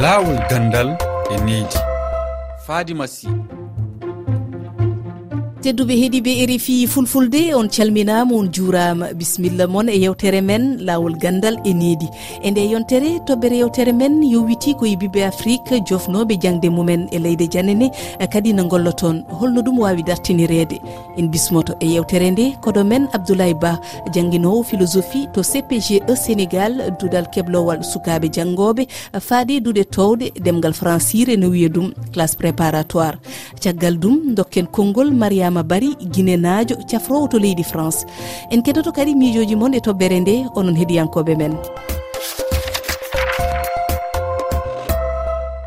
laawol gandal e needi. Faadi masi tedduɓe heeɗiɓe rfi fulfulde on calminama on juurama. Bisimilla moon e yewtere men lawol gandal e needi. E nde yontere toɓɓere yewtere men yowiti koye biɓe afrique jofnoɓe jangde mumen e leyde janene kadi no golloton holno ɗum wawi dartinirede. En bismoto e yewtere nde koɗo men abdoulaye ba jangguinowo philosophie to cpge sénégal dudal keblowal sukaɓe janggoɓe faade duuɗe towde demgal francire no wiya ɗum classe préparatoire. Caggal ɗum dokken konngol mariama adama bari guinenajo cafrowo to leydi france. En kedoto kadi miijoji moon e toɓɓere nde onon heeɗiyankoɓe men.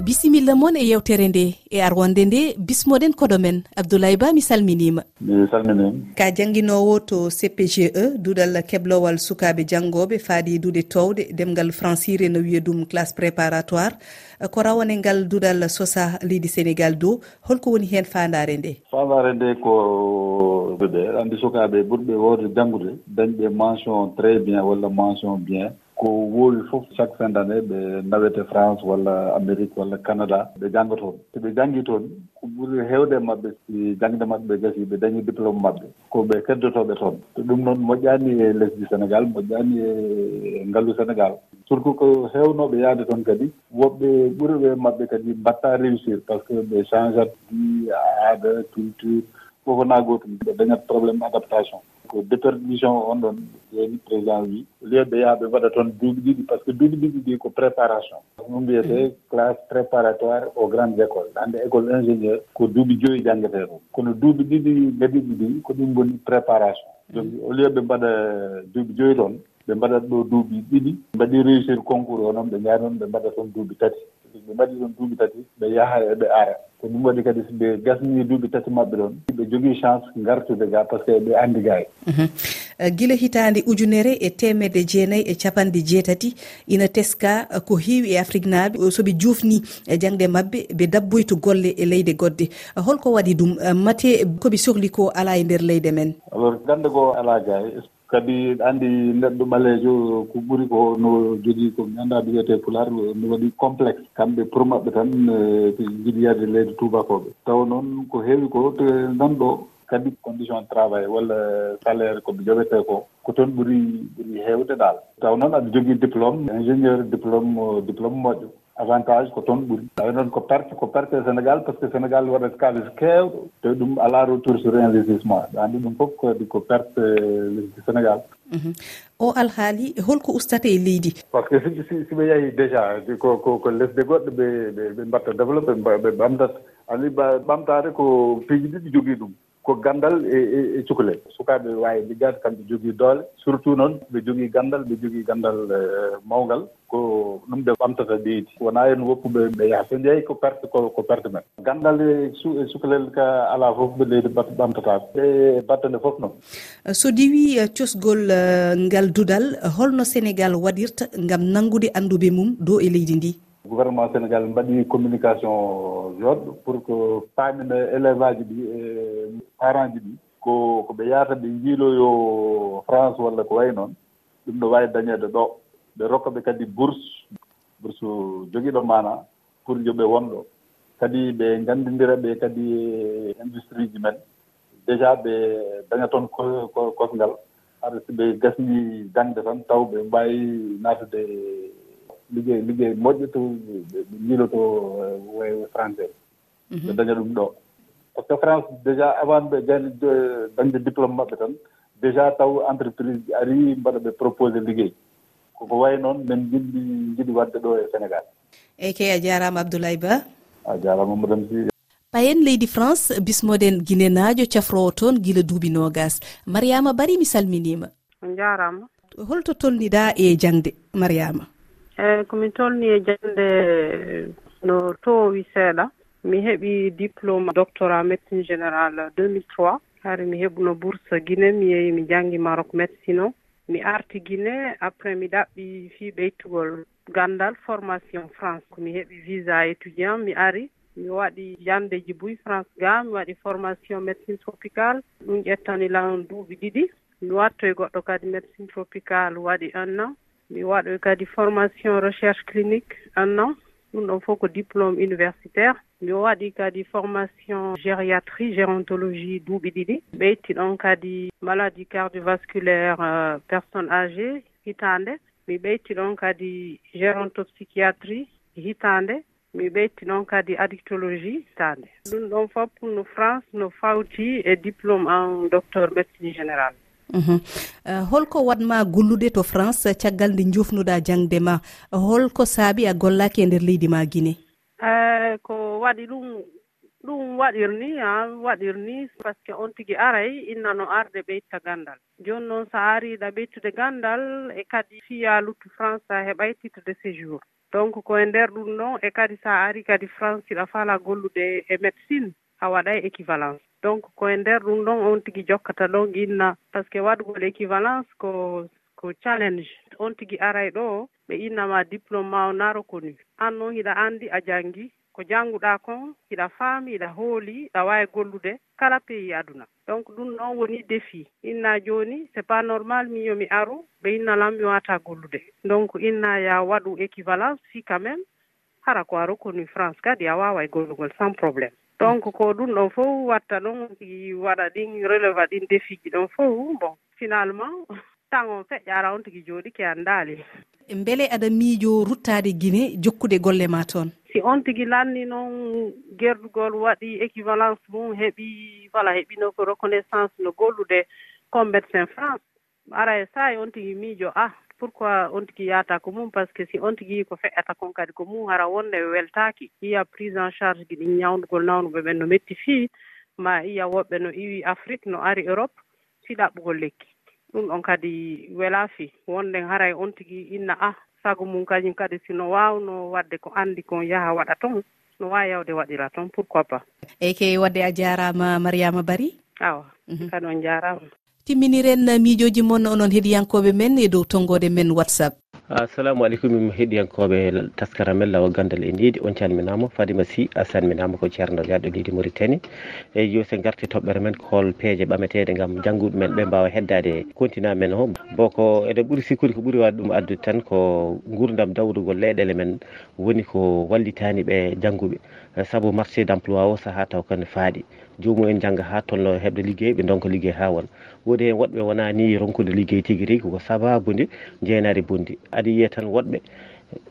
bisimilla moon e yewtere nde e arwonde nde bismoɗen koɗo men. Abdoulaye ba mi salminima mi salminem ka jangguinowo to cpge duuɗal keblowal sukaɓe janggoɓe faadi duude towde demgal francire no wiya ɗum classe préparatoire. Ko rawane ngal duuɗal sosa leydi sénégal dow holko woni hen fandare nde? Fandare nde ko ɓe andi sukaɓe ɓurɓe wowde janggude dañɓe mention très bien walla mention bien. ko woowi fof chaque fin d' année ɓe nawete france walla amérique walla canada ɓe jannga toon. So ɓe janngi toon ko ɓuri heewde e maɓɓe si jangde maɓɓe ɓe gasi ɓe dañi diplôme maɓɓe ko ɓe keddotooɓe toon. To ɗum noon moƴƴaani e lesdi sénégal moƴƴaani e ngallu sénégal. Surtout ko heewnooɓe yahde toon kadi woɓɓe ɓuriɓe maɓɓe kadi mbatta réussir par ce que ɓe changat di aada culture :fra fof wonaa gootum ɓe dañat probléme adaptation. ko déperdition on ɗon yeni président wi. Lieu ɓe yaha ɓe waɗa toon duuɓi ɗiɗi par ce que duuɓi ɗiɗi ɗi ko préparation. Ɗum mbiyete mm. classe préparatoire aux grandes écoles. Hannde école ingénieur ko duuɓi joyi janggetee ɗum. Kono duuɓi ɗiɗi gaɗiɗi ɗi ko ɗum goni préparation. Donc mm. au lieu ɓe mbaɗa duuɓi joyi toon ɓe mbaɗat ɗo duuɓi ɗiɗi. Mbaɗi réussir concours o noon ɓe jaari noon ɓe mbaɗa toon duuɓi tati. ɓe mbaɗi ɗon duuɓi tati ɓe yaha eɓe ara ko ɗum waɗi kadi so ɓe gasni duuɓi tati maɓɓe ɗon ɓe jogii chance ngartude ga par ce que ɓe anndi gaay e. mhm. eh, gila hitaande ujunere e temedde jeenayi e capanɗe jeetati ina teska eh, ko heewi e afrique naaɓe. Soɓe juufni eh, e jangɗe maɓɓe ɓe dabboyto golle e leyde goɗɗe. Holko waɗi ɗum mate koɓe sohli ko alaa e nder leyde men? Alors gannde goo alaa gaay e, kadi anndi neɗɗo ɓaleejo ko ɓuri ko no jogii ko mi annda wiyetee pulaar no waɗi complexe kamɓe pour maɓɓe tan ɓe njiɗi leydi tuubakooɓe. Taw noon ko heewi ko te nan ɗoo kadi condition travail walla salaire ko ɓe joɓetee koo ko toon ɓuri ɓuri heewde dal taw noon aɗa jogii diplôme ingénieur diplôme diplôme moƴƴo. avantage ko toon ɓuri. Tawi noon ko perte ko perte e sénégal par ce que sénégal waɗat kalis keewɗo te ɗum alaa retour sur investissement. Anndi ɗum fof kadi ko perte lesdi sénégal. Mhm. O alhaali holko ustate e leydi? Par ce que si ɓe yahi déjà ko ko lesde goɗɗo ɓe ɓe mbatta développé ɓe ɓamdat anndi ɓamtaare ko piiji ɗiɗi jogii ɗum. ko ganndal e, e, e cukalel. Sukaaɓe waawi liggaade kamɓe jogii doole. Surtout noon ɓe jogii ganndal ɓe jogii ganndal e, mawngal ko ɗum ɓe ɓamtata ɓeydi wonaa en woppuɓe ɓe yaha. So jeyi ko perte ko perte men. Ganndal e sukalel ka alaa fof ɓe leydi ɓamtataako. E batte nde fof noon. Uh, so diwi uh, cosgol uh, ngal dudal holno sénégal waɗirta ngam nanngude annduɓe mum dow e leydi ndi? gouvernement sénégal mbaɗi communication yoɗɗo pour que paamina élève aji ɗi e parent ji ɗi. Ko ko ɓe yahata ɓe jiiloyo france walla ko wayi noon ɗum ɗo wawi dañede ɗo. Ɓe rokka ɓe kadi bourse bourse joguiɗo mana pour yoɓe wonɗo. Kadi ɓe gandidira ɓe kadi e industrie ji men. Déjà ɓe daña toon kosngal. Haɗa so ɓe gasni jangde tan taw ɓe mbawi natude liggey liggey moƴƴo to jiilo to eh, way français mhm. ɓe daña ɗum ɗo. Par ce que france déjà avant ɓe gani dañde diplôme maɓɓe tan déjà taw entreprise ari mbaɗa ɓe proposé liggey koko way noon min jiɗɗi jiɗi wadde ɗo e sénégal. Eyyi key a jarama abdoulaye ba? A jarama madame si payen leydi france bismoɗen guinenajo cafrowo toon guila duuɓi nogas. Mariama bari mi salminima. On jarama. Holto tolniɗa e jangde mariama. Eh, eeyi komi tolni e jannde eh, no towi seeɗa. Mi heɓi diplôme doctorat médecine général 2003 hare mi heɓuno bourse guine mi yehi mi janngi maroc médecine o. Mi arti guine après mi ɗaɓɓi fii ɓeytugol gandal formation france. Komi heɓi visa étudiant mi ari. Mi waɗi yande buy france ga mi waɗi formation médecine tropical ɗum ƴettani lan duuɓi ɗiɗi. Mi wattoye goɗɗo kadi médecine tropical waɗi un an. mi waɗoy kadi formation recherche clinique un an. Ɗum ɗon fof ko diplôme universitaire. Mi waɗi kadi formation gériatrie gérontologie duuɓi ɗiɗi. Ɓeytti ɗon kadi maladie cardiovasculaire euh, personne âgé hitande. Mi ɓeytti ɗon kadi gérontopsychiatrie hitande. Mi ɓeytti ɗon kadi addictologie hitande. Ɗum ɗon fof no france no fawti e diplôme en docteur médecine générale. Mhm. Eh, holko watma gollude to france caggal nde jofnuɗa jangde ma. Holko saabi a gollaki e nder leydi ma guine eh, ko waɗi ɗum ɗum waɗirni a waɗirni par ce que on tigi aray innano arde ɓeytta gandal. Joni noon so ariɗa ɓeyttude gandal e kadi fiya luttu france a heɓay titre de séjour. Donc koye nder ɗum ɗon e kadi sa ari kadi france iɗa fala gollude e médecine. a waɗay équivalence. Donc koye nder ɗum ɗon on tigi jokkata ɗon inna. Par ce que waɗgol équivalence ko ko challenge. On tigi aray ɗo ɓe innama diplôme ma o na reconnu an noon hiɗa anndi a janngi. Ko jannguɗa kon hiɗa faami hiɗa hooli ɗa wawi gollude kala pays aduna. Donc ɗum ɗon woni défi. Inna jooni c'est pas normal min yomi aru ɓe innalan mi wata gollude. Donc inna ya waɗu équivalence si quand même hara ko a reconnu france kadi a wawa e gollugol sans probléme donc ko ɗum ɗon fof watta ɗon tigi waɗa ɗin releva ɗin defiji ɗon fof. Bon finalement tan on feƴƴara on tigi jooɗi ke anndaali e beele aɗa miijo ruttade guine jokkude golle ma toon? Si on tigi lanni noon gerdugol waɗi équivalence mum heɓi voilà heɓino ko reconnaissance no gollude comme médecin france ara e saye on tigi miijo ah pourquoi on tigi yahata ko mum? Par ce que si on tigi ko feƴƴata kon kadi ko mum hara wonde weltaki yiya prise en charge gi ɗin ñawdugol nawnuɓe ɓen no metti fii ma iya woɓɓe no iwi afrique no ari europe fiɗaɓugol lekki. Ɗum ɗon kadi wela fi. Wonden haray on tigi inna a sago mum kañum kadi sino wawno wadde ko andi kon yaha waɗa toon no wawi yawde waɗira toon pourquoi pas? Eyyi ke wadde a jarama mariama bari awa mhm. kadi on jarama. timminiren miijoji moon onon heeɗiyankoɓe men e dow tongode men whatsapp. Assalamu aleykum min heeɗiyankoɓe taskara men lawol gandal e yiiɗi on calminama fadima sy a salminama ko ceerno yaɗo leydi mauritanie eyi yo se garti toɓɓere men hol peeje ɓametede gam jangguɓe men ɓe mbawa heddade continent men o boko eɗen ɓuuri sikkude ko ɓuuri wadde ɗum addude tan ko gurdam dawrugol leyɗele men woni ko wallitani ɓe jangguɓe saabu marché d' emploi o saaha taw kone faaɗi. jomumen jangga ha tolno heɓde ligguey ɓe donka ligguey ha won. Woodi hen woɗɓe wona ni ronkude ligguey tigui rigui ko sababude jeenade bondi aɗa yiiya tan woɗɓe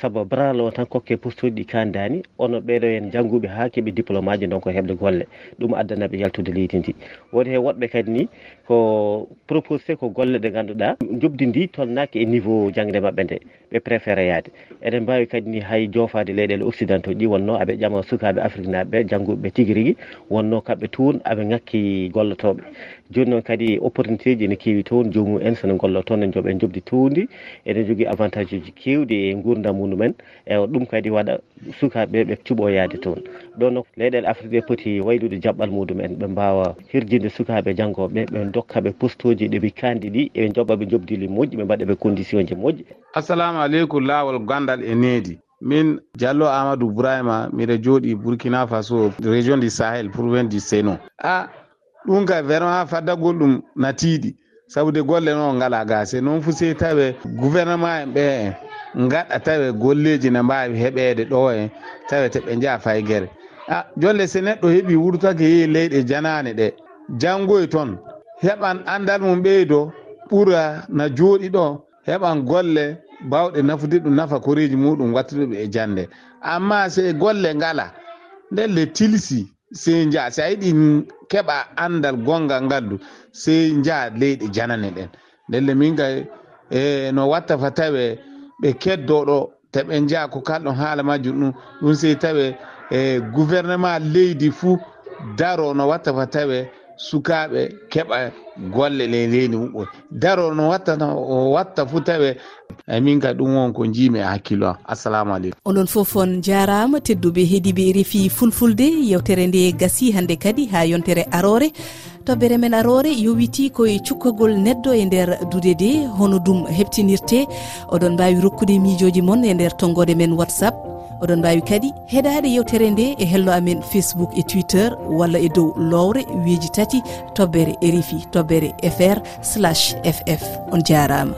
saabu bralo o tan kokke postuji ɗi kandani ono ɓeɗo hen jangguɓe ha keeɓi diplôme aji donc heɓde golle. Ɗum addanaɓe yaltude leydi ndi. Woni hen woɗɓe kadi ni ko proposé ko golle ɗe ganduɗa jobdi ndi tolnaki e niveau jangde mabɓe nde ɓe préféré yaade. Eɗen mbawi kadi ni hay jofade leyɗele occidentaux ɗi wonno aɓe ƴama sukaɓe afrique naɓeɓe jangguɓeɓe tigui rigui wonno kamɓe toon aɓe ngakki gollotoɓe. Joni noon kadi opportunité ji ne kewi toon jomum en sene gollo toon en jooɓen jobdi towdi eɗen jogui avantage uji kewɗi e guur gurdam muɗumen e ɗum kadi waɗa sukaɓe ɓe cuɓoyaade toon. Ɗon no leyɗele afrique ɗe poti waylude jaɓɓal muɗumen ɓe mbawa hirjinde sukaɓe janggoɓe ɓe dokkaɓe postoji ɗeɓe kandi ɗi eɓe jobba ɓe jobdili moƴƴi ɓe mbaɗaɓe condition ji moƴƴi. Assalamu aleykum lawol gandal e needi. Min diallo amadou bourahima miɗa jooɗi burkina faso région du sahel province du seno a ɗum ka vraiment faddagol ɗum natiiɗi. Sabu de golle noon ngala gase noon fu sey tawe gouvernement en ɓe en. gaɗa tawe golleji ne mbawi heɓede ɗo en tawete ɓe jaha fay guere a jolle se neɗɗo heeɓi wurtake yehi leyɗe janane ɗe. Jangoye toon heɓan andal mum ɓeydo ɓura na jooɗi ɗo heɓan golle bawɗe nafude ɗum nafa koreji muɗum wattuɗum e jande. Amma se golle ngala ndelle tilsi sey jaa so a yiɗi keɓa andal gongal ngaldu sey jaa leyɗe janane ɗen. Ndelle min ka e no watta fa tawe ɓe keddoɗo te ɓe jaa ko kalɗon haala majum ɗum ɗum sey tawe e gouvernement leydi fuu daro no watta fa tawe sukaɓe keɓa golle ley leydi muɓɓe daro no watta o watta fuu tawe emin ka ɗum won ko jiimi e hakkillo am. Assalamu aleykum. Onon fof on jarama tedduɓe heeɗiɓe e refi fulfulde yewtere nde gasi hande kadi ha yontere arore. toɓɓere men arore yowiti koye cukkagol neɗɗo e nder duude de hono ɗum heɓtinirte oɗon mbawi rokkude miijoji moon e nder tonggode men whatsapp. Oɗon mbawi kadi heɗade yewtere nde e hello amen facebook e twitter walla e dow lowre weeji tati toɓɓere e rifi toɓɓere fr slash ff on jarama.